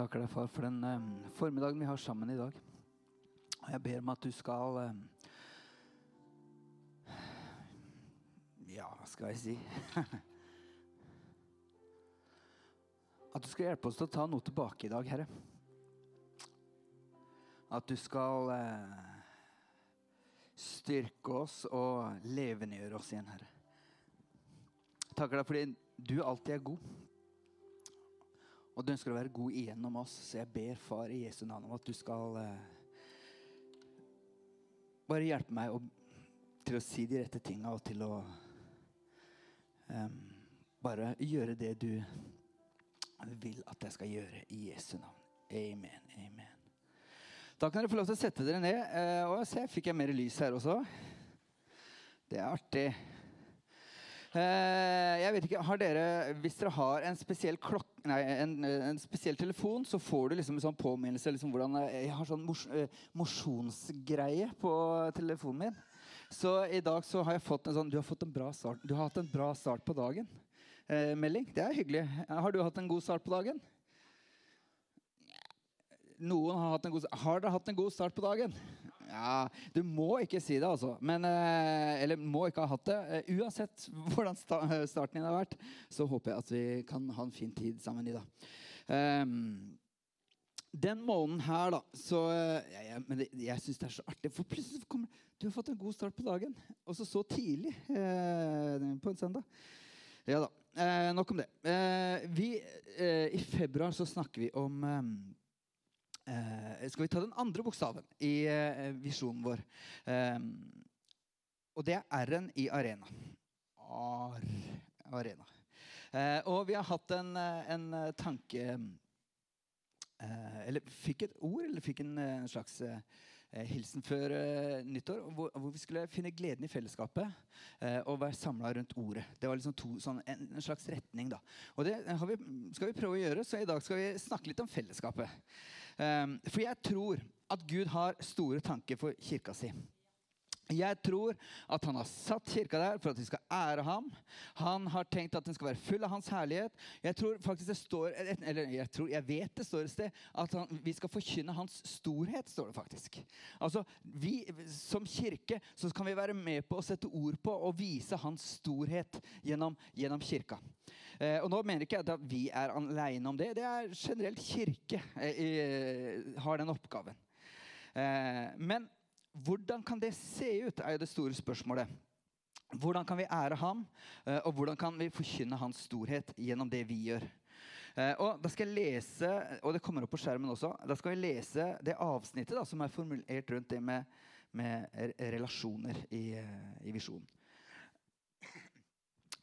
takker deg, far, for den eh, formiddagen vi har sammen i dag. Og jeg ber om at du skal eh, Ja, hva skal jeg si? at du skal hjelpe oss til å ta noe tilbake i dag, Herre. At du skal eh, styrke oss og levendegjøre oss igjen, Herre. Takker deg fordi du alltid er god. Og du ønsker å være god igjennom oss, så jeg ber, far, i Jesu navn om at du skal eh, bare hjelpe meg å, til å si de rette tinga og til å eh, bare gjøre det du vil at jeg skal gjøre i Jesu navn. Amen. Amen. Da kan dere få lov til å sette dere ned. Eh, og se, fikk jeg mer lys her også. Det er artig. Eh, jeg vet ikke, har dere, Hvis dere har en spesiell klokk, nei, en, en spesiell telefon, så får du liksom en sånn påminnelse. Liksom hvordan, eh, jeg har sånn mos, mosjonsgreie på telefonen min. Så i dag så har jeg fått en sånn Du har, fått en bra start, du har hatt en bra start på dagen. Eh, melding. Det er hyggelig. Har du hatt en god start på dagen? Noen har hatt en god Har dere hatt en god start på dagen? Ja, Du må ikke si det, altså. Men, eh, eller må ikke ha hatt det. Eh, uansett hvordan starten din har vært, så håper jeg at vi kan ha en fin tid sammen i dag. Um, den måneden her, da så ja, Jeg, jeg, men det, jeg syns det er så artig. For plutselig kommer Du har fått en god start på dagen. Og så tidlig eh, på en søndag. Ja da. Eh, nok om det. Eh, vi, I februar så snakker vi om Eh, skal vi ta den andre bokstaven i eh, visjonen vår. Eh, og det er R-en i arena. Ar, arena. Eh, og vi har hatt en, eh, en tanke eh, Eller fikk et ord, eller fikk en slags hilsen før nyttår. Hvor, hvor, vi skulle finne gleden i fellesskapet og være samla rundt ordet. Det var liksom to, sånn, en, slags retning. da. Og det vi, skal vi prøve å gjøre, så i dag skal vi snakke litt om fellesskapet. Ehm, for jeg tror at Gud har store tanker for kirka si. Jeg tror at han har satt kirka der for at vi skal ære ham. Han har tenkt at den skal være full av hans herlighet. Jeg tror faktisk det står, eller jeg, tror, jeg vet det står et sted at han, vi skal forkynne hans storhet. står det faktisk. Altså, vi Som kirke så kan vi være med på å sette ord på og vise hans storhet gjennom, gjennom kirka. Eh, og nå mener ikke jeg at vi er alene om det. Det er generelt kirke eh, har den oppgaven. Eh, men hvordan kan det se ut, er jo det store spørsmålet. Hvordan kan vi ære ham, eh, og hvordan kan vi forkynne hans storhet gjennom det vi gjør? Eh, og da skal jeg lese, og det kommer opp på skjermen også, da skal jeg lese det avsnittet da, som er formulert rundt det med, med relasjoner i, eh, i visjonen.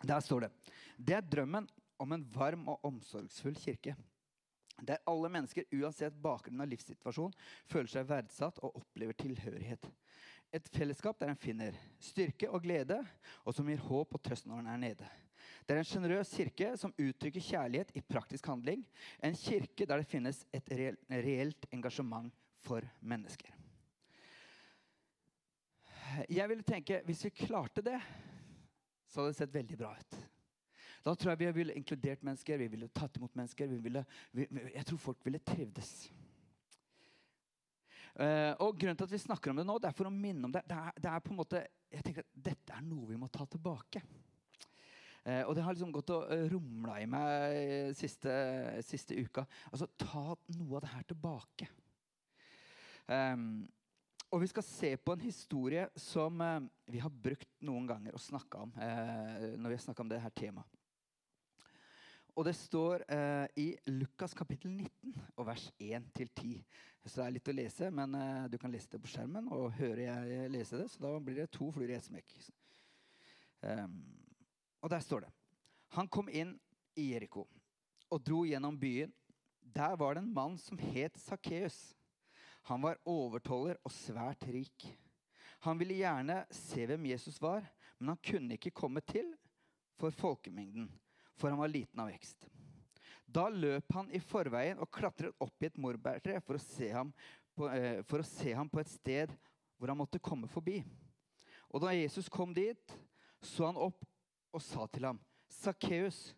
Der står det Det er drømmen om en varm og omsorgsfull kirke. Der alle mennesker, uansett bakgrunn og livssituasjon, føler seg verdsatt og opplever tilhørighet. Et fellesskap der en finner styrke og glede, og som gir håp og trøst når en er nede. Det er en sjenerøs kirke som uttrykker kjærlighet i praktisk handling. En kirke der det finnes et reelt engasjement for mennesker. Jeg ville tenke, Hvis vi klarte det, så hadde det sett veldig bra ut. Da tror jeg vi ville inkludert mennesker, vi ville tatt imot mennesker. Ville, vi, jeg tror folk ville trivdes. Uh, og Grunnen til at vi snakker om det nå, det er for å minne om det. Det er, det er på en måte, jeg tenker at Dette er noe vi må ta tilbake. Uh, og det har liksom gått og rumla i meg siste, siste uka. Altså, Ta noe av det her tilbake. Um, og vi skal se på en historie som uh, vi har brukt noen ganger å snakke om. når vi har om det her temaet. Og det står eh, i Lukas kapittel 19 og vers 1-10. Så det er litt å lese, men eh, du kan lese det på skjermen og høre jeg lese det. Så da blir det to fluer i ett smekk. Um, og der står det Han kom inn i Jeriko og dro gjennom byen. Der var det en mann som het Sakkeus. Han var overtoller og svært rik. Han ville gjerne se hvem Jesus var, men han kunne ikke komme til for folkemengden for han var liten av vekst. Da løp han i forveien og klatret opp i et morbærtre for, eh, for, å se ham på et sted hvor han måtte komme forbi. Og da Jesus kom dit, så han opp og sa til ham, 'Sakkeus,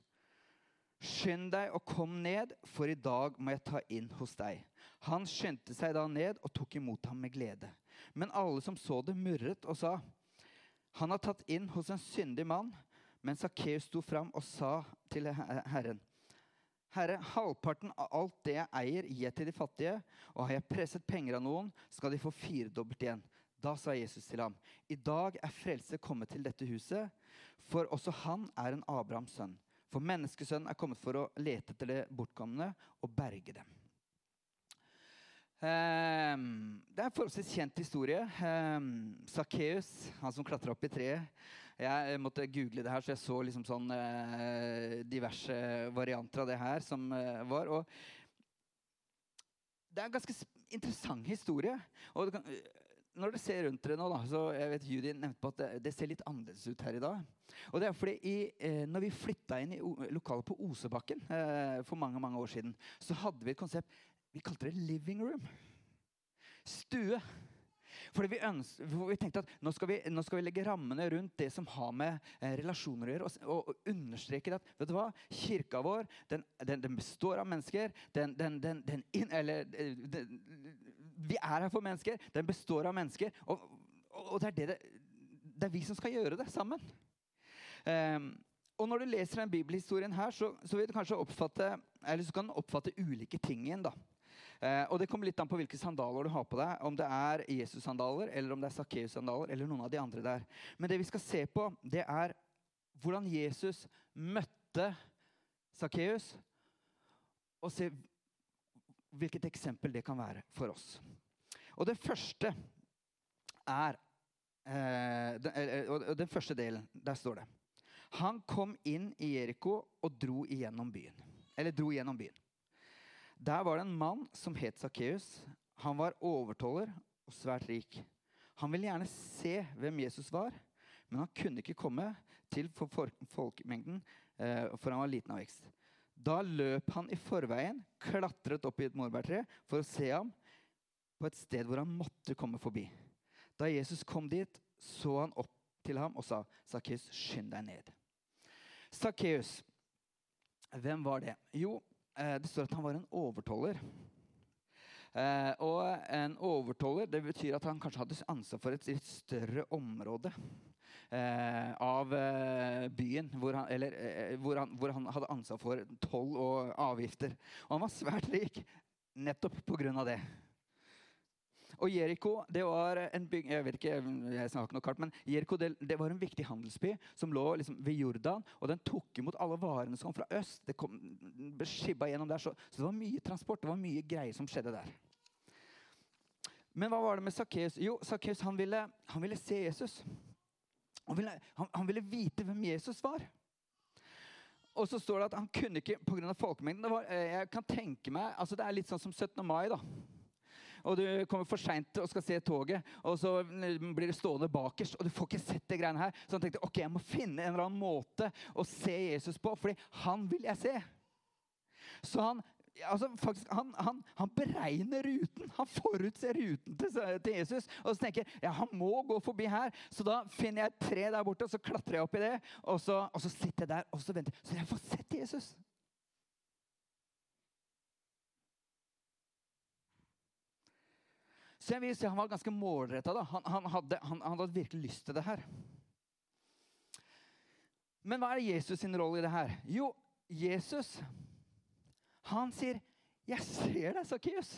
Skynd deg og kom ned, for i dag må jeg ta inn hos deg. Han skyndte seg da ned og tok imot ham med glede. Men alle som så det, murret og sa, han har tatt inn hos en syndig mann. Men Sakkeus sto fram og sa til Herren, Herre, halvparten av alt det jeg eier, gir jeg til de fattige, og har jeg presset penger av noen, skal de få firedobbelt igjen. Da sa Jesus til ham, I dag er frelse kommet til dette huset, for også han er en Abrahams sønn. For menneskesønnen er kommet for å lete etter det bortkomne og berge dem. Um, det er en forholdsvis kjent historie. Sakkeus, han som klatra opp i treet. Jeg måtte google det her, så jeg så liksom sånn eh, diverse varianter av det her som eh, var. Og det er en ganske interessant historie. Og kan, når dere ser rundt dere nå, da, så jeg vet Judy nevnte på at det, det, ser litt annerledes ut her i dag. Og det er fordi i, eh, når vi flytta inn i lokalet på Osebakken eh, for mange mange år siden, så hadde vi et konsept vi kalte det 'living room'. Stue. Fordi vi, ønsker, vi tenkte at nå skal vi, nå skal vi, legge rammene rundt det som har med eh, relasjoner å gjøre. Og, og, understreke at vet du hva? kirka vår den, den, den består av mennesker. Den, in, eller, vi er her for mennesker. Den består av mennesker. Og, og det, er det, det, er vi som skal gjøre det sammen. Um, og når du leser den bibelhistorien her, så, så, vil du kanskje oppfatte, eller så kan du oppfatte ulike ting igjen. da. Uh, og det kommer litt an på hvilke sandaler du har på deg. Om det er Jesus-sandaler, eller om det er Sakkeus-sandaler, eller noen av de andre der. Men det vi skal se på, det er hvordan Jesus møtte Sakkeus. Og se hvilket eksempel det kan være for oss. Og det første er eh, den, og den første delen, der står det Han kom inn i Jeriko og dro igjennom byen. Eller dro gjennom byen. Der var det en mann som het Sakkeus. Han var overtoller og svært rik. Han ville gjerne se hvem Jesus var, men han kunne ikke komme til for folkemengden, eh, for han var liten av vekst. Da løp han i forveien, klatret opp i et morbærtre for å se ham på et sted hvor han måtte komme forbi. Da Jesus kom dit, så han opp til ham og sa, 'Sakkeus, skynd deg ned.' Sakkeus, hvem var det? Jo, det står at han var en overtoller. Eh, og en overtoller det betyr at han kanskje hadde ansvar for et litt større område eh, av eh, byen, hvor han, eller, eh, hvor, han, hvor han, hadde ansvar for toll og avgifter. Og han var svært rik nettopp pga. det. Og Jeriko det var en byg, jeg vet ikke, jeg snakker noe kart, men Jericho det, det, var en viktig handelsby som lå liksom ved Jordan. Og den tok imot alle varene som kom fra øst. Det kom, skibba gjennom der, så, så, det var mye transport det var mye greier som skjedde der. Men hva var det med Sakkeus? Jo, Sakkeus han han ville se Jesus. Han ville, han, han ville, vite hvem Jesus var. Og så står det at han kunne ikke pga. folkemengden. Var, eh, jeg kan tenke meg, altså Det er litt sånn som 17. mai. da. Og du kommer for seint og skal se toget, og så blir du stående bakerst. og du får ikke sett det greiene her. Så han tenkte ok, jeg må finne en eller annen måte å se Jesus på, fordi han vil jeg se. Så han altså, faktisk, han, han, han, beregner ruten. Han forutser ruten til, til, Jesus. Og så tenker jeg ja, han må gå forbi her. Så da finner jeg et tre der borte, og så klatrer jeg opp i det. Og så, og så sitter jeg der og så venter. Så jeg får sett Jesus. Så jeg si Han var ganske målretta. Han, han, hadde, han, han hadde virkelig lyst til det her. Men hva er Jesus sin rolle i det her? Jo, Jesus han sier, 'Jeg ser deg, Sakkeus'.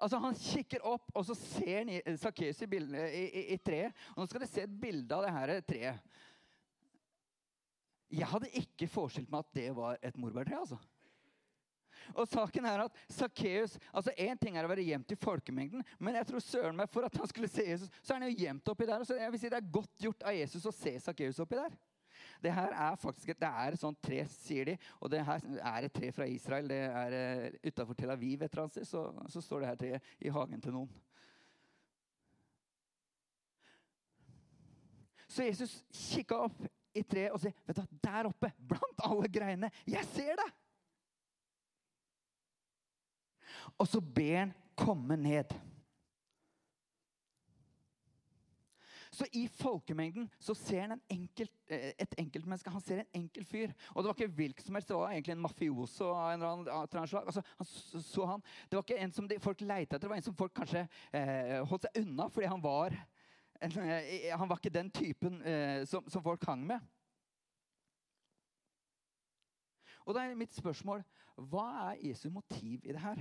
Altså, Han kikker opp, og så ser han Sakkeus i, i, i, i, treet. Og nå skal dere se et bilde av det her treet. Jeg hadde ikke forestilt meg at det var et morbærtre. altså. Og saken er at Sakkeus altså Én ting er å være gjemt i folkemengden, men jeg tror søren meg for at han skulle se Jesus, så er han jo gjemt oppi der. Så jeg vil si Det er godt gjort av Jesus å se Sakkeus oppi der. Det her er faktisk et, det er et sånt tre, sier de. Og det her er et tre fra Israel. Det er uh, Utafor Tel Aviv et eller annet sted, så, så står det her treet i hagen til noen. Så Jesus kikka opp i treet og sier, 'Vet du, der oppe, blant alle greinene, jeg ser deg!' Og så ber han komme ned. Så i folkemengden så ser han en enkelt, eh, et enkeltmenneske. Han ser en enkel fyr. Og det var ikke hvilken som helst, det var egentlig en mafioso av en eller annen slag. Altså, han så han. Det var ikke en som de, folk leita etter, det var en som folk kanskje eh, holdt seg unna fordi han var, en, eh, han var ikke den typen eh, som, som folk hang med. Og da er mitt spørsmål hva er Jesu motiv i det her?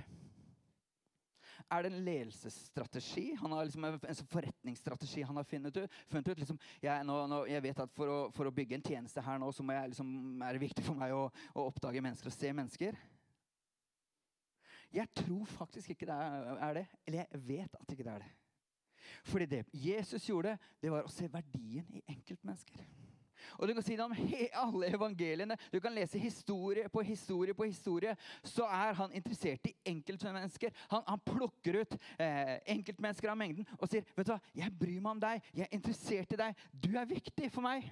Er det en ledelsesstrategi? Han har liksom en forretningsstrategi han har funnet ut. Funnet ut liksom, jeg, nå, nå, jeg, vet at for å, for å, bygge en tjeneste her nå, så liksom, er det viktig for meg å, å, oppdage mennesker og se mennesker. Jeg tror faktisk ikke det er det. Eller jeg vet at ikke det er det. Fordi det Jesus gjorde, det var å se verdien i enkeltmennesker. Og du kan si det om alle evangeliene. Du kan lese historie på historie på historie. Så er han interessert i enkeltmennesker. Han, han plukker ut eh, enkeltmennesker av mengden og sier vet du hva, 'Jeg bryr meg om deg. Jeg er interessert i deg. Du er viktig for meg.'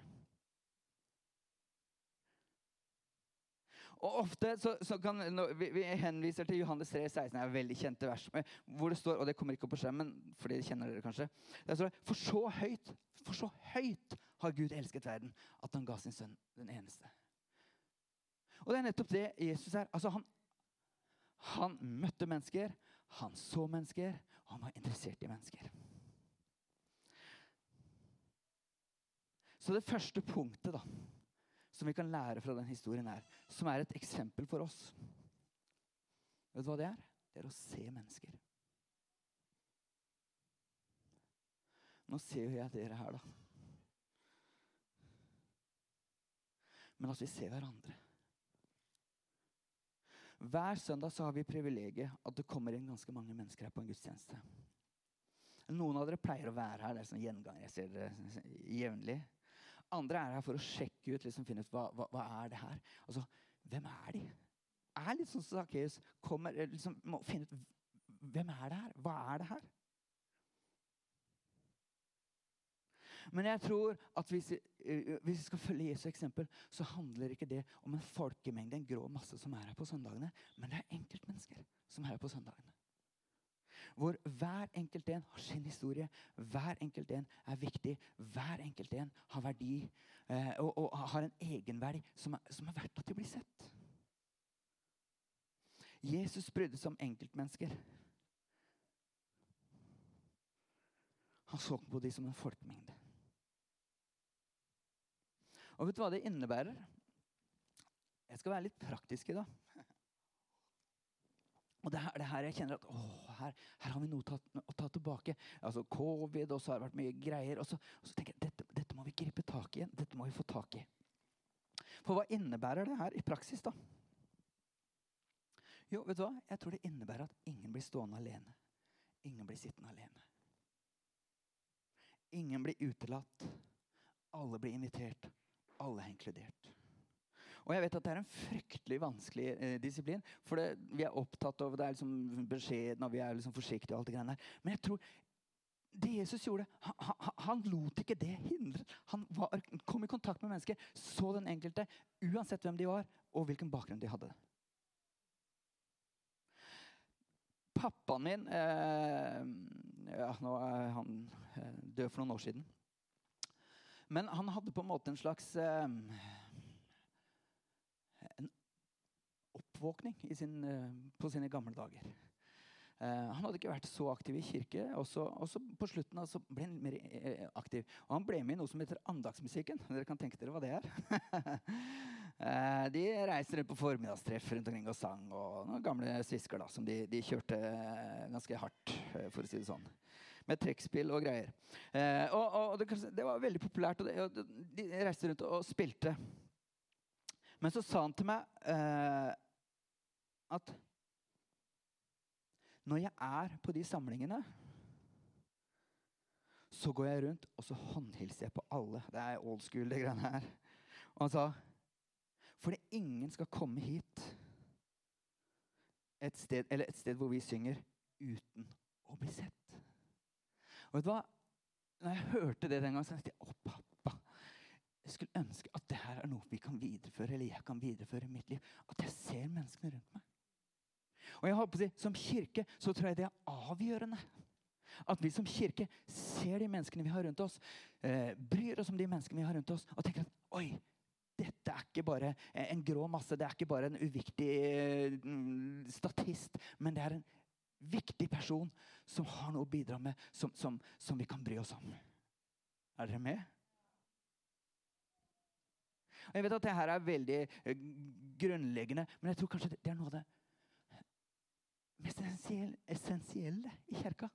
Og ofte så, så kan, vi, vi, henviser til Johannes 3, 16, det er veldig kjente vers, hvor det står og det kommer ikke opp på skjermen, for det kjenner dere kanskje. Det står, For så høyt, for så høyt har Gud elsket verden at han ga sin sønn den eneste. Og det er nettopp det Jesus er. Altså han, han møtte mennesker, han så mennesker, og han var interessert i mennesker. Så det første punktet da, som vi kan lære fra den historien her, som er et eksempel for oss Vet du hva det er? Det er å se mennesker. Nå ser jo jeg dere her, da. men at vi ser hverandre. Hver søndag så har vi privilegiet at det kommer inn ganske mange mennesker her på en gudstjeneste. Noen av dere pleier å være her. det er sånn gjenganger jeg ser dere jevnlig. Andre er her for å sjekke ut, liksom, finne ut hva, hva, hva er det her. Altså, Hvem er de? Er litt sånn som Sakkeus kommer liksom, må finne ut hvem er det her? Hva er det her? Men jeg tror at hvis, hvis vi skal følge Jesu eksempel, så handler ikke det om en folkemengde, en grå masse som er her på søndagene, men det er enkeltmennesker som er her på søndagene. Hvor hver enkelt en har sin historie. Hver enkelt en er viktig. Hver enkelt en har verdi eh, og, og, har en egenverdi som er, som er verdt at de blir sett. Jesus brydde seg om enkeltmennesker. Han så på dem som en folkemengde. Og vet du hva det innebærer? Jeg skal være litt praktisk i dag. Og det er her jeg kjenner at å, her, her, har vi noe tatt, å ta tilbake. Altså Covid, og så har det vært mye greier. Og så, og så tenker jeg dette må vi gripe tak i. Dette må vi få tak i. For hva innebærer det her i praksis, da? Jo, vet du hva? Jeg tror det innebærer at ingen blir stående alene. Ingen blir sittende alene. Ingen blir utelatt. Alle blir invitert. Alle er inkludert. Og jeg vet at det er en fryktelig vanskelig eh, disiplin. For det, vi er opptatt av det er liksom beskjeden og vi er liksom forsiktige. og alt det greiene der. Men jeg tror det Jesus gjorde, han, han, han lot ikke det hindre. Han var, kom i kontakt med mennesker, så den enkelte, uansett hvem de var, og hvilken bakgrunn de hadde. Pappaen min eh, ja, Nå er han eh, død for noen år siden. Men han hadde på en måte en slags eh, En oppvåkning sin, eh, på sine gamle dager. Eh, han hadde ikke vært så aktiv i kirke. og så på slutten altså, ble han mer eh, aktiv. Og han ble med i noe som heter Andagsmusikken. Dere kan tenke dere hva det er. Eh, de reiste rundt på formiddagstreff rundt omkring og sang. Og noen gamle svisker da, som de, de kjørte ganske hardt, for å si det sånn med trekkspill og greier. Eh, og, og det, det, var veldig populært, og, det, og de reiste rundt og spilte. Men så sa han til meg eh, at når jeg er på de samlingene, så går jeg rundt og så håndhilser jeg på alle. Det er old school, det greiene her. Og han sa fordi ingen skal komme hit et sted, eller et sted hvor vi synger, uten å bli sett. Og vet du hva? Når jeg hørte det den gangen, så tenkte jeg å pappa, jeg skulle ønske at det her er noe vi kan videreføre, eller jeg kan videreføre i mitt liv. At jeg ser menneskene rundt meg. Og jeg håper å si, Som kirke så tror jeg det er avgjørende At vi som kirke ser de menneskene vi har rundt oss, eh, bryr oss om de menneskene vi har rundt oss, og tenker at oi, dette er ikke bare en grå masse, det er ikke bare en uviktig eh, statist, men det er en viktig person som har noe å bidra med, som, som, som vi kan bry oss om. Er dere med? Og jeg vet at det her er veldig eh, grunnleggende, men jeg tror kanskje det er noe av det mest essensielle i kirka.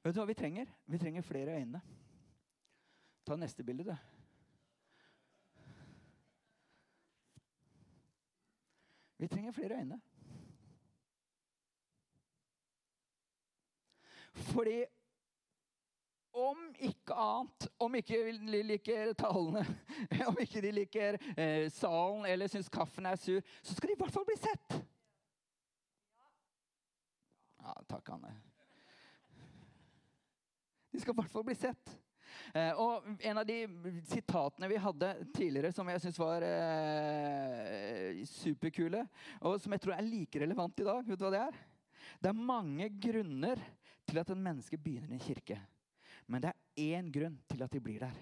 Vet du hva vi trenger? Vi trenger flere øyne. Ta neste bilde, du. Vi trenger flere øyne. Fordi om ikke annet, om ikke de liker talene, om ikke de liker eh, salen eller syns kaffen er sur, så skal de i hvert fall bli sett. Ja, takk, Anne. De skal i hvert fall bli sett. Eh, og En av de sitatene vi hadde tidligere, som jeg syns var eh, superkule, og som jeg tror er like relevant i dag, vet du hva det er? Det er mange grunner til at en menneske begynner i en kirke. Men det er én grunn til at de blir der.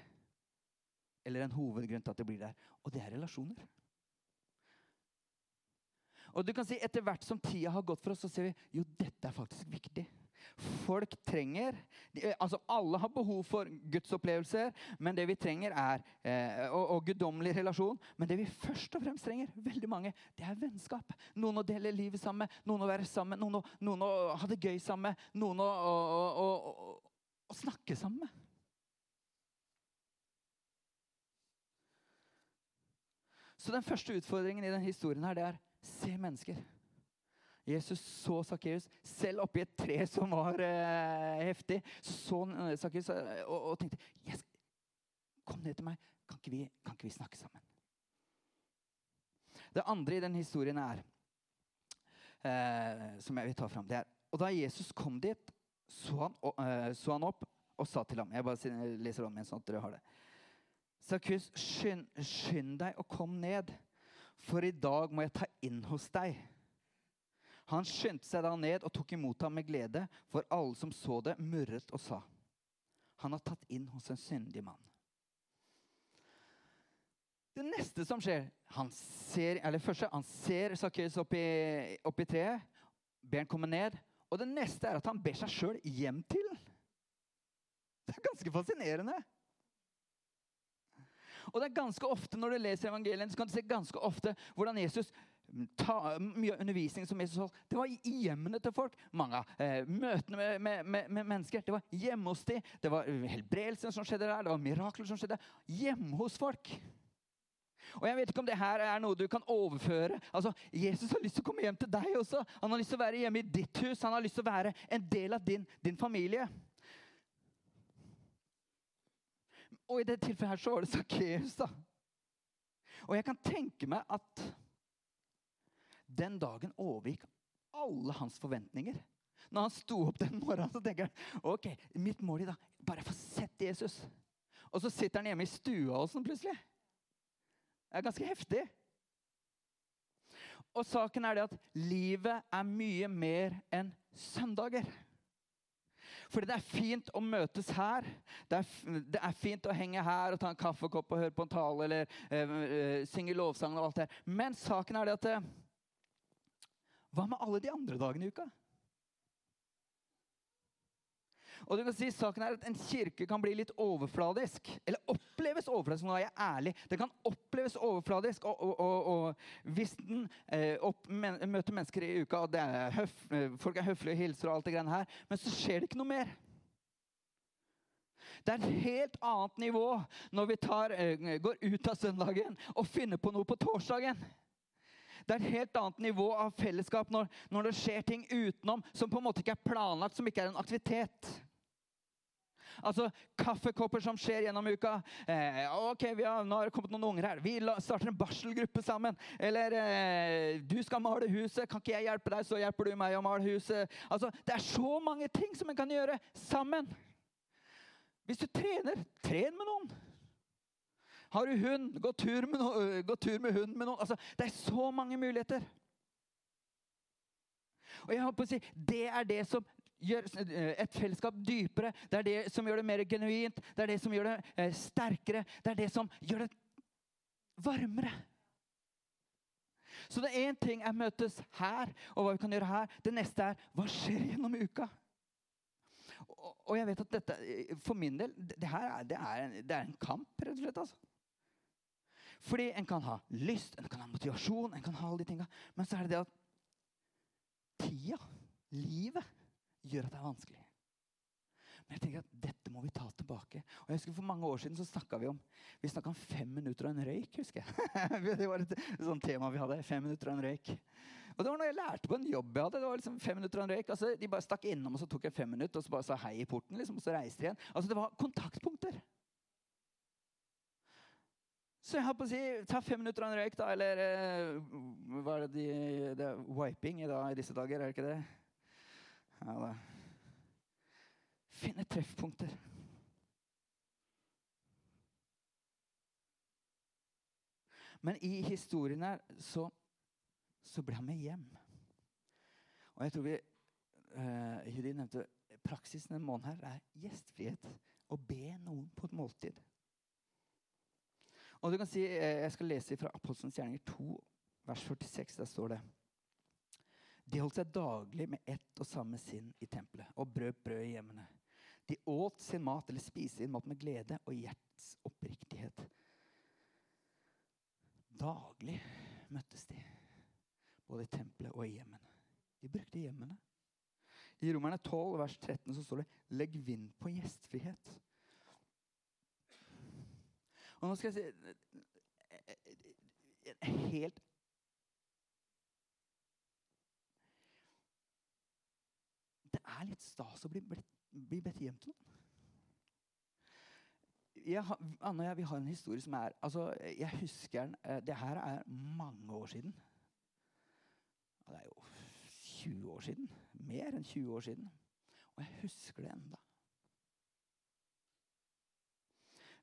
Eller en hovedgrunn til at de blir der. Og det er relasjoner. Og du kan si Etter hvert som tida har gått for oss, så ser vi jo dette er faktisk viktig. Folk trenger eh, altså Alle har behov for gudsopplevelser, men det vi trenger er eh, og, og guddommelig relasjon. Men det vi først og fremst trenger, veldig mange, det er vennskap. Noen å dele livet sammen med, noen å være sammen noen å, noen å ha det gøy sammen med, noen å, å, å snakke sammen med. Så den første utfordringen i denne historien her, det er se mennesker. Jesus så Sakkeus selv oppi et tre som var eh, heftig. Så Sakkeus uh, og, og, tenkte yes, Kom ned til meg. Kan ikke, vi, kan ikke vi snakke sammen? Det andre i den historien er, eh, som jeg vil ta fram, det er Og da Jesus kom dit, så han, uh, så han opp og sa til ham Jeg bare leser om igjen sånn at dere har det. Sakkeus, skynd, skynd deg og kom ned, for i dag må jeg ta inn hos deg. Han skyndte seg da ned og tok imot ham med glede, for alle som så det, murret og sa:" Han har tatt inn hos en syndig mann. Det neste som skjer Han ser eller første, han ser Sakkeus opp, i treet, ber han komme ned. Og det neste er at han ber seg sjøl hjem til. Det er ganske fascinerende. Og det er ganske ofte Når du leser evangelien, så kan du se ganske ofte hvordan Jesus ta, mye undervisning som Jesus holdt, det var i hjemmene til folk. Mange av eh, møtene med, med, med, med, mennesker det var hjemme hos dem. Det var helbredelsen som skjedde der, det var mirakler som skjedde hjemme hos folk. Og jeg vet ikke om det her er noe du kan overføre. Altså, Jesus har lyst til å komme hjem til deg også. Han har lyst til å være hjemme i ditt hus. Han har lyst til å være en del av din, din familie. Og i det tilfellet her så var det Sakkeus, da. Og jeg kan tenke meg at den dagen overgikk alle hans forventninger. Når han sto opp den morgenen, så tenker han ok, mitt mål i dag bare få sett Jesus. Og så sitter han hjemme i stua og sånn plutselig. Det er ganske heftig. Og saken er det at livet er mye mer enn søndager. Fordi det er fint å møtes her. Det er, det er, fint å henge her og ta en kaffekopp og høre på en tale eller uh, uh, synge lovsang. og alt det Men saken er det at uh, hva med alle de andre dagene i uka? Og du kan si saken er at En kirke kan bli litt overfladisk. Eller oppleves overfladisk. Nå er jeg ærlig. Det kan oppleves overfladisk. Og, og, og, og hvis den eh, opp, men, møter mennesker i uka, og er høf, eh, folk er høflige og hilser, og alt det greiene her, men så skjer det ikke noe mer. Det er et helt annet nivå når vi tar, eh, går ut av søndagen og finner på noe på torsdagen. Det er et helt annet nivå av fellesskap når, når det skjer ting utenom som på en måte ikke er planlagt, som ikke er en aktivitet. Altså kaffekopper som skjer gjennom uka. Eh, ok, har, Nå har det kommet noen unger her. Vi starter en barselgruppe sammen. Eller eh, du skal male huset. Kan ikke jeg hjelpe deg, så hjelper du meg å male huset. Altså, Det er så mange ting som en kan gjøre sammen. Hvis du trener, tren med noen. Har du hund? Gå tur med, no gå tur med hunden med noen. Altså, det er så mange muligheter. Og jeg håper å si, Det er det som gjør eh, et fellesskap dypere. Det er det som gjør det mer genuint. Det er det som gjør det eh, sterkere. Det er det som gjør det varmere. Så det er én ting er møtes her, og hva vi kan gjøre her. Det neste er hva skjer gjennom uka? Og, og jeg vet at dette, for min del, det her er, det er, en, det er en kamp, rett og slett. altså. Fordi en kan ha lyst, en kan ha motivasjon, en kan ha alle de tinga. Men så er det det at tida, livet, gjør at det er vanskelig. Men jeg tenker at dette må vi ta tilbake. Og jeg husker For mange år siden så snakka vi om vi om fem minutter og en røyk. husker jeg. Det var et, sånt tema vi hadde. Fem minutter og en røyk. Og det var noe jeg lærte på en jobb jeg hadde. det var liksom fem minutter og en røyk. Altså, de bare stakk innom, og så tok jeg fem minutter, og så bare sa hei i porten. liksom, Og så reiste de igjen. Altså, Det var kontaktpunkter. Så jeg har på å si, ta fem minutter og en røyk, da. Eller eh, hva er det de Det er wiping i, dag, i disse dager, er det ikke det? Ja da. Finne treffpunkter. Men i historien her så, så ble han med hjem. Og jeg tror vi uh, Judy nevnte praksisen en måned her er gjestfrihet. Å be noen på et måltid. Og du kan si, uh, Jeg skal lese fra Apostelens gjerninger 2, vers 46. Der står det De holdt seg daglig med ett og samme sinn i tempelet og brød brød i hjemmene. De åt sin mat eller spiste sin mat med glede og hjerts oppriktighet. Daglig møttes de, både i tempelet og i hjemmene. De brukte hjemmene. I Romerne 12, vers 13 så står det 'legg vind på gjestfrihet'. Og nå skal jeg si helt er litt stas å bli blitt bli bedt hjem til noen. Jeg, Anne og jeg vi har en historie som er altså, Jeg husker den eh, Det her er mange år siden. Det er jo 20 år siden. Mer enn 20 år siden. Og jeg husker det enda.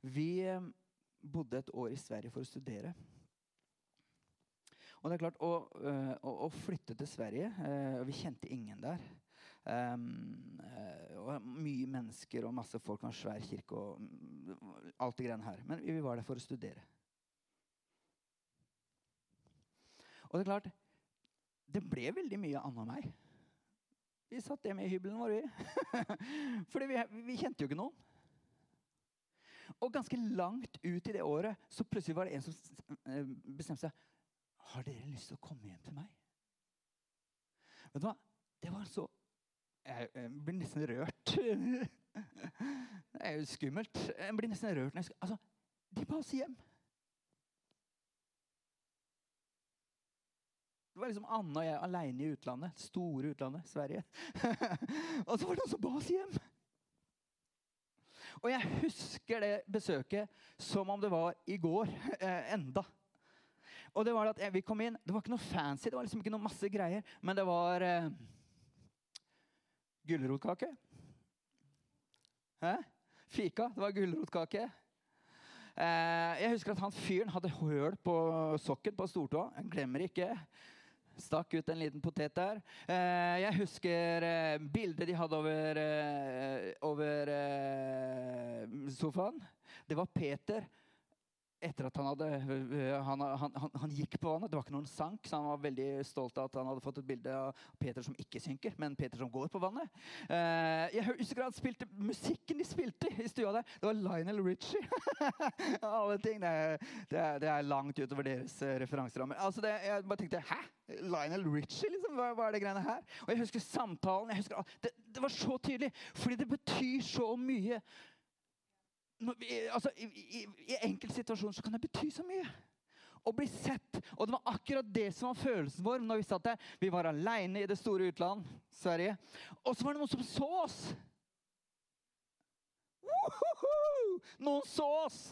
Vi eh, bodde et år i Sverige for å studere. Og det er klart, Å, eh, å, å flytte til Sverige Vi kjente ingen der. Um, og mye mennesker og masse folk og en svær kirke og alt det greiene her. Men vi var der for å studere. Og det er klart, det ble veldig mye Anne og meg. Vi satt hjemme i hybelen vår, vi. Fordi vi, vi kjente jo ikke noen. Og ganske langt ut i det året så plutselig var det en som eh, bestemte seg Har dere lyst til å komme hjem til meg? Vet du hva? Det var så jeg blir nesten rørt. Det er jo skummelt. Jeg blir nesten rørt. Altså, de ba oss hjem. Det var liksom Anne og jeg aleine i utlandet. Store utlandet, Sverige. og så var det noen som ba oss hjem. Og jeg husker det besøket som om det var i går eh, enda. Og det var at Vi kom inn, det var ikke noe fancy, det var liksom ikke noe masse greier. Men det var eh, Gulrotkake. Hæ? Fika. Det var gulrotkake. Eh, jeg husker at han fyren hadde høl på sokken på stortåa. Jeg glemmer ikke. Stakk ut en liten potet der. Eh, jeg husker eh, bildet de hadde over, eh, over eh, sofaen. Det var Peter etter at han hadde han, han, han, han, gikk på vannet. Det var ikke noen sank, så han var veldig stolt av at han hadde fått et bilde av Peter som ikke synker, men Peter som går på vannet. Uh, jeg husker han spilte musikken de spilte i stua der. Det var Lionel Richie. Alle ting. Det er, det, det er, langt utover deres uh, referanserammer. Altså det, jeg bare tenkte Hæ? Lionel Richie? liksom, hva, hva, er det greiene her? Og jeg husker samtalen. Jeg husker, det, det var så tydelig, fordi det betyr så mye altså, I, i, i enkeltsituasjoner så kan det bety så mye. Å bli sett. Og det var akkurat det som var følelsen vår når vi satt der. Vi var aleine i det store utland, Sverige. Og så var det noen som så oss. Woohoo! Noen så oss!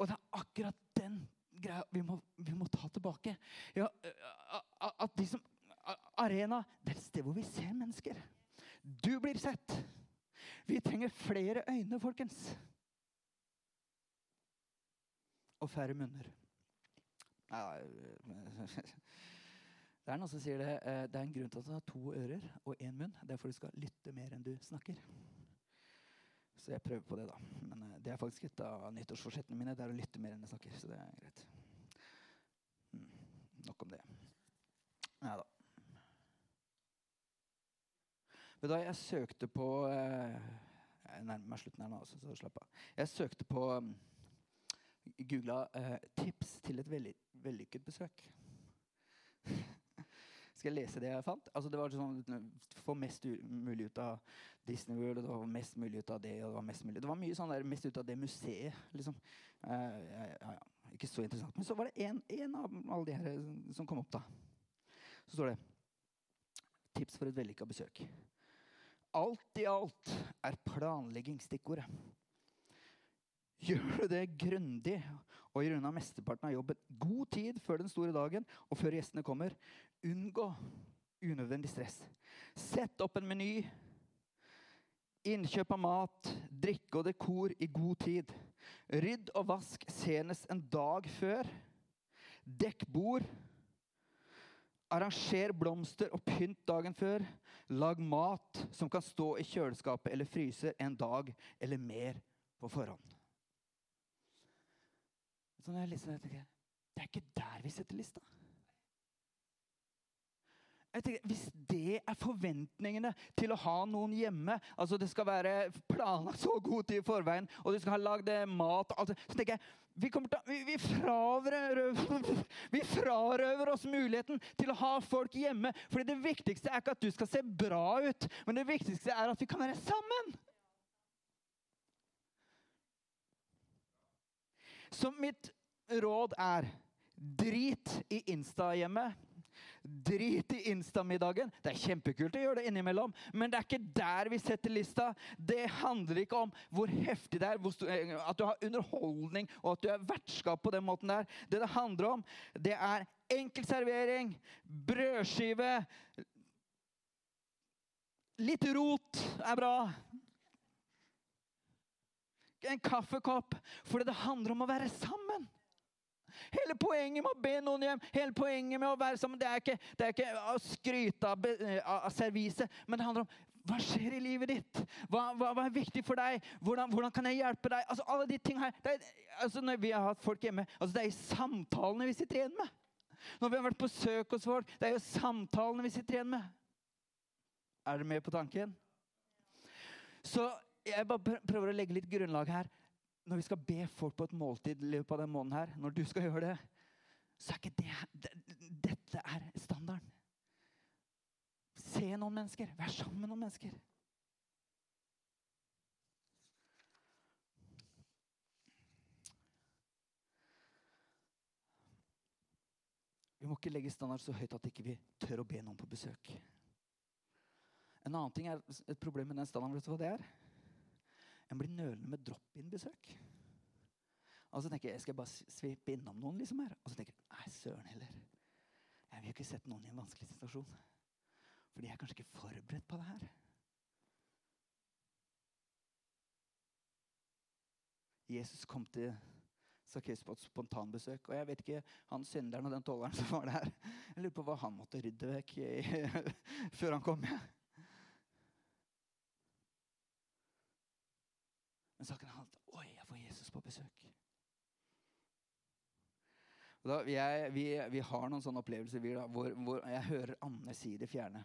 Og det er akkurat den greia vi må, vi må ta tilbake. Ja, at de som arena. Det er et sted hvor vi ser mennesker. Du blir sett. Vi trenger flere øyne, folkens. Og færre munner. Det er noen som sier det. eh, Det er en grunn til at du har to ører og én munn. Det er for du skal lytte mer enn du snakker. Så jeg prøver på det, da. Men eh, det er faktisk et av nyttårsforsettene mine. Det er å lytte mer enn jeg snakker. Så det er greit. Mm, nok om det. Nei da. Vet du jeg søkte på eh, Jeg nærmer meg slutten her nå, altså, så slapp av. Jeg søkte på um, Googla eh, 'tips til et velly vellykket besøk'. Skal jeg lese det jeg fant? Altså, det var sånn, Få mest mulig ut av Disney World, og det var mest mulig ut av det, og det var mest mulig Det var mye sånn der mest ut av det museet, liksom. Eh, ja, ja, ja. Ikke så interessant. Men så var det en av alle de her som kom opp, da. Så står det 'Tips for et vellykka besøk'. Alt i alt er planlegging stikkordet. Gjør du det grundig og gjør unna mesteparten av jobben god tid før den store dagen og før gjestene kommer, unngå unødvendig stress. Sett opp en meny. Innkjøp av mat, drikke og dekor i god tid. Rydd og vask senest en dag før. Dekk bord. Arranger blomster og pynt dagen før. Lag mat som kan stå i kjøleskapet eller fryser en dag eller mer på forhånd. Sånn jeg tenker det er ikke der vi setter lista. Jeg tenker, Hvis det er forventningene til å ha noen hjemme altså Det skal være planlagt så god tid i forveien, og du skal ha lagd eh, mat altså, Så tenker jeg vi, til, vi, vi, frarøver, vi frarøver oss muligheten til å ha folk hjemme. Fordi det viktigste er ikke at du skal se bra ut, men det viktigste er at vi kan være sammen. Så mitt råd er drit i Insta-hjemmet. Drit i Insta-middagen. Det er kjempekult å gjøre det innimellom, men det er ikke der vi setter lista. Det handler ikke om hvor heftig det er, eh, at du har underholdning og at du er vertskap på den måten der. Det det handler om, det er enkel servering, brødskive Litt rot er bra. En kaffekopp. For det handler om å være sammen. Hele poenget med å be noen hjem, hele poenget med å være sammen, det er ikke, det er ikke å skryte av, av serviset, men det handler om hva skjer i livet ditt? Hva, hva, hva er viktig for deg? Hvordan, hvordan kan jeg hjelpe deg? Altså, alle de tingene her, er, altså, når vi har hatt folk hjemme, altså, det er i samtalene vi sitter igjen med. Når vi har vært på søk hos folk, det er jo samtalene vi sitter igjen med. Er dere med på tanken? Så jeg bare prøver å legge litt grunnlag her. Når vi skal be folk på et måltid i løpet av den måneden her, når du skal gjøre det, så er ikke det, det Dette er standarden. Se noen mennesker. Vær sammen med noen mennesker. Vi må ikke legge standard så høyt at ikke vi ikke tør å be noen på besøk. En annen ting er et problem med den standarden. Vet du hva det er? En blir nølende med drop-in-besøk. Og så tenker jeg, skal jeg bare svippe innom noen liksom her? Og så tenker jeg, nei, søren heller. Jeg vil jo ikke sette noen i en vanskelig situasjon. Fordi jeg er kanskje ikke forberedt på det her. Jesus kom til Sakkeus på et spontanbesøk. Og jeg vet ikke, han synderen og den tolleren som var der Jeg lurer på hva han måtte rydde vekk i, før han kom. Ja. Men saken er alltid Oi, jeg får Jesus på besøk. Da, vi, er, vi, vi har noen sånne opplevelser vi, da, hvor, hvor jeg hører Anne si det fjerne.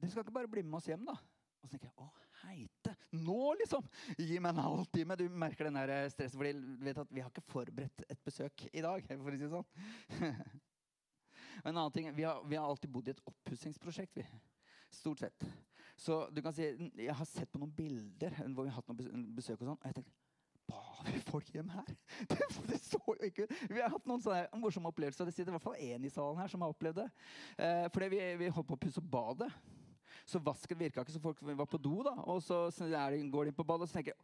Dere skal ikke bare bli med oss hjem, da? Og så tenker jeg å, heite! Nå, liksom! Gi meg en halvtime. Du merker den der vet at vi har ikke forberedt et besøk i dag. for å si det sånn. en annen ting, vi har, vi har alltid bodd i et oppussingsprosjekt. vi. Stort sett. Så du kan si, Jeg har sett på noen bilder hvor vi har hatt noen besøk. og sånn, og jeg tenkte Bar vi folk hjem her? Det, det så jo ikke. Vi har hatt noen sånne morsomme opplevelser. Det sitter i hvert fall én i salen her som har opplevd det. Eh, fordi vi, vi holdt på å pusse opp badet. Så vasken virka ikke, så folk var på do. da, Og så, går de inn på badet, og så tenker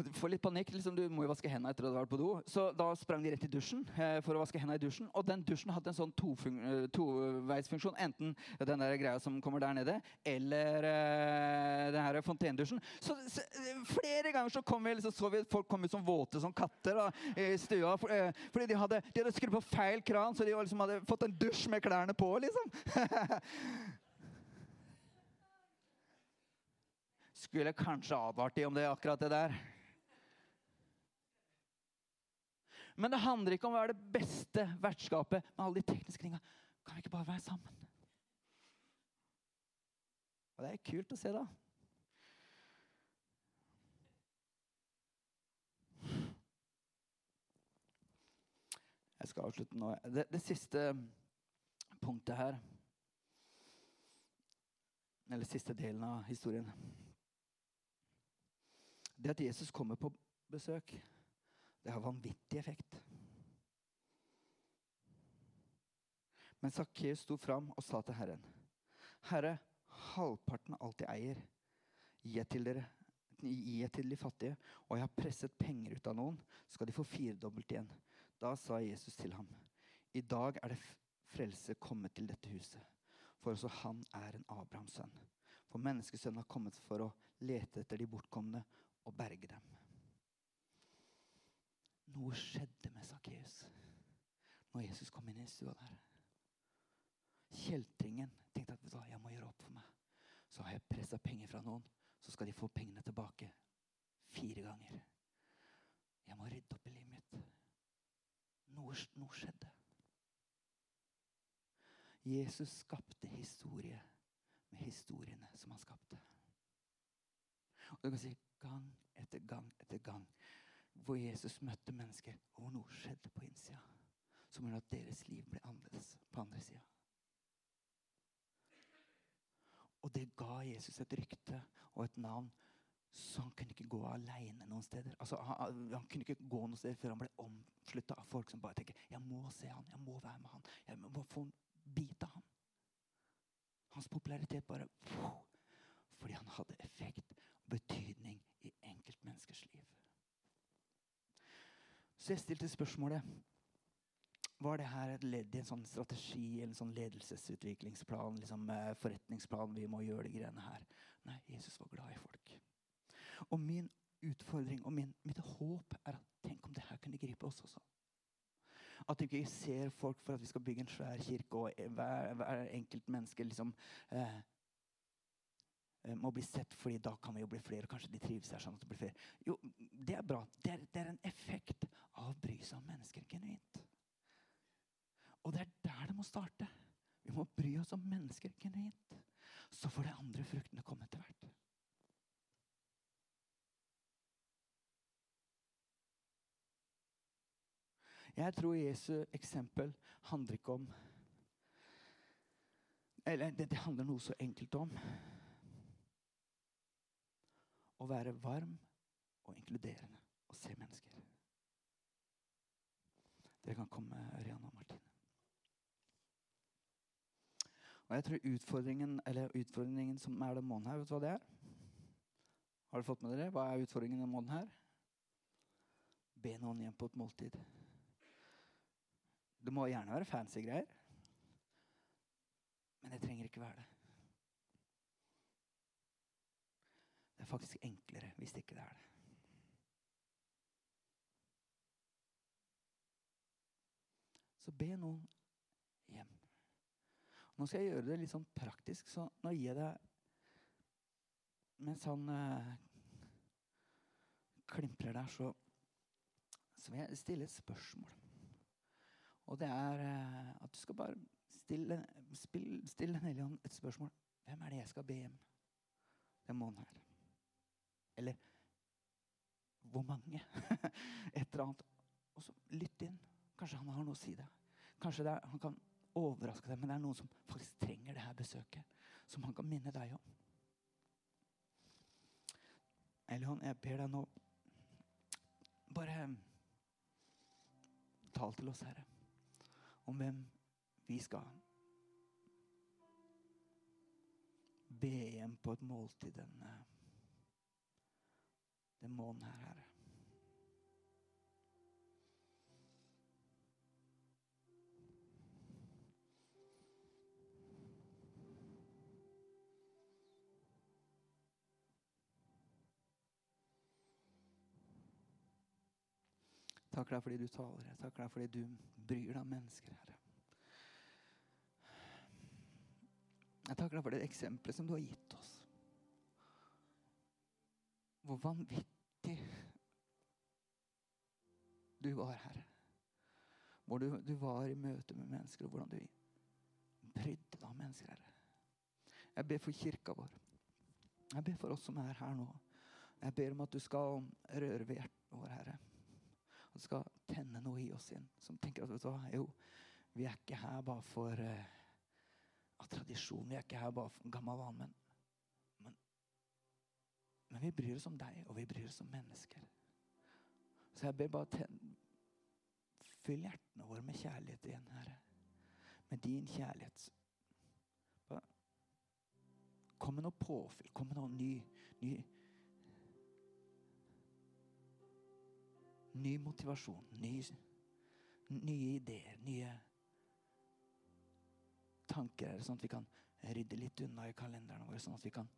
du får litt panikk. liksom Du må jo vaske hendene etter at du har vært på do. Så da sprang de rett i dusjen eh, for å vaske hendene i dusjen. Og den dusjen hadde en sånn eh, toveisfunksjon. Enten den der greia som kommer der nede, eller eh, den her fontendusjen. Så, så, flere ganger så, kom vi, så, så vi folk komme ut som våte som katter da, i stua. For, eh, fordi de hadde, de hadde skrudd på feil kran, så de liksom hadde fått en dusj med klærne på. liksom. Skulle kanskje advart de om det, akkurat det der. Men det handler ikke om å være det beste vertskapet med alle de tekniske tinga. Kan vi ikke bare være sammen? Og det er kult å se, da. Jeg skal avslutte nå. Det, det siste punktet her Eller siste delen av historien. Det at Jesus kommer på besøk det har vanvittig effekt. Men Sakkeus sto fram og sa til Herren.: Herre, halvparten av alt jeg eier, gir jeg til dere gi jeg til de fattige, og jeg har presset penger ut av noen, skal de få firedobbelt igjen. Da sa Jesus til ham, i dag er det frelse kommet til dette huset, for også han er en Abrahams sønn. For menneskesønnen har kommet for å lete etter de bortkomne og berge dem. Noe skjedde med Sakkeus når Jesus kom inn i stua der. Kjeltringen tenkte at jeg må gjøre opp for meg. Så har jeg pressa penger fra noen, så skal de få pengene tilbake fire ganger. Jeg må rydde opp i livet mitt. Noe, noe skjedde. Jesus skapte historie med historiene som han skapte. Og du kan si gang etter gang etter gang hvor Jesus møtte mennesker, og hvor noe skjedde på innsida som gjorde at deres liv ble annerledes på andre sida. Og det ga Jesus et rykte og et navn, så han kunne ikke gå aleine noen steder. Altså, han, han, kunne ikke gå noen steder før han ble omslutta av folk som bare tenker jeg må se han, jeg må være med han, jeg må få en bit av han. Hans popularitet bare Fordi han hadde effekt og betydning i enkeltmenneskers liv. Så jeg stilte spørsmålet var det her et ledd i en sånn strategi eller en sånn ledelsesutviklingsplan? liksom eh, Forretningsplan? Vi må gjøre de greiene her. Nei, Jesus var glad i folk. Og min utfordring og min, mitt håp er at tenk om det her kunne gripe oss også. At vi ikke ser folk for at vi skal bygge en svær kirke, og hver, hver enkelt menneske liksom eh, må bli sett, fordi da kan vi jo bli flere. og Kanskje de trives her. sånn at det blir flere. Jo, det er bra. Det er, det er en effekt av å bry seg om mennesker genuint. Og det er der det må starte. Vi må bry oss om mennesker genuint. Så får de andre fruktene komme etter hvert. Jeg tror Jesu eksempel handler ikke om Eller det, det handler noe så enkelt om å være varm og inkluderende og se mennesker. Dere kan komme, Ørjan og Martine. Og jeg tror utfordringen, eller utfordringen som er den måneden her, vet du hva det er? Har dere fått med dere? Hva er utfordringen denne måneden her? Be noen hjem på et måltid. Det må gjerne være fancy greier. Men det trenger ikke være det. Det er faktisk enklere hvis det ikke er det. Så be noen hjem. Nå skal jeg gjøre det litt sånn praktisk, så nå gir jeg deg Mens han eh, klimprer der, så, så vil jeg stille et spørsmål. Og det er eh, at du skal bare stille, stille Den et spørsmål. Hvem er det jeg skal be hjem Det må han her? Eller hvor mange? Et eller annet. Og så lytt inn. Kanskje han har noe å si deg. Kanskje er, han kan overraske deg, men det er noen som faktisk trenger det her besøket. Som han kan minne deg om. Elion, jeg ber deg nå Bare tal til oss, Herre, om hvem vi skal be hjem på et måltid denne demonen her, Herre. Takker deg fordi du taler. Jeg takker deg fordi du bryr deg om mennesker, Herre. Jeg takker deg for det eksempelet som du har gitt oss. Hvor vanvittig du var, Herre. Hvor du, du var i møte med mennesker, og hvordan du brydde deg om mennesker, Herre. Jeg ber for kirka vår. Jeg ber for oss som er her nå. Jeg ber om at du skal røre ved hjertet vår, Herre. At du skal tenne noe i oss inn som tenker at vet du hva, jo, vi er ikke her bare for uh, av tradisjon. Vi er ikke her bare for gammel vane, men, men vi bryr oss om deg, og vi bryr oss om mennesker. Så jeg ber bare ten... Fyll hjertene våre med kjærlighet igjen, Herre. Med din kjærlighet. Kom med noe påfyll. Kom med noe ny, ny Ny motivasjon, ny, nye ideer, nye tanker, sånn at vi kan rydde litt unna i kalenderen vår, sånn at vi kan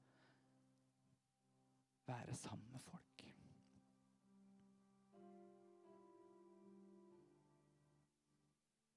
være sammen med folk.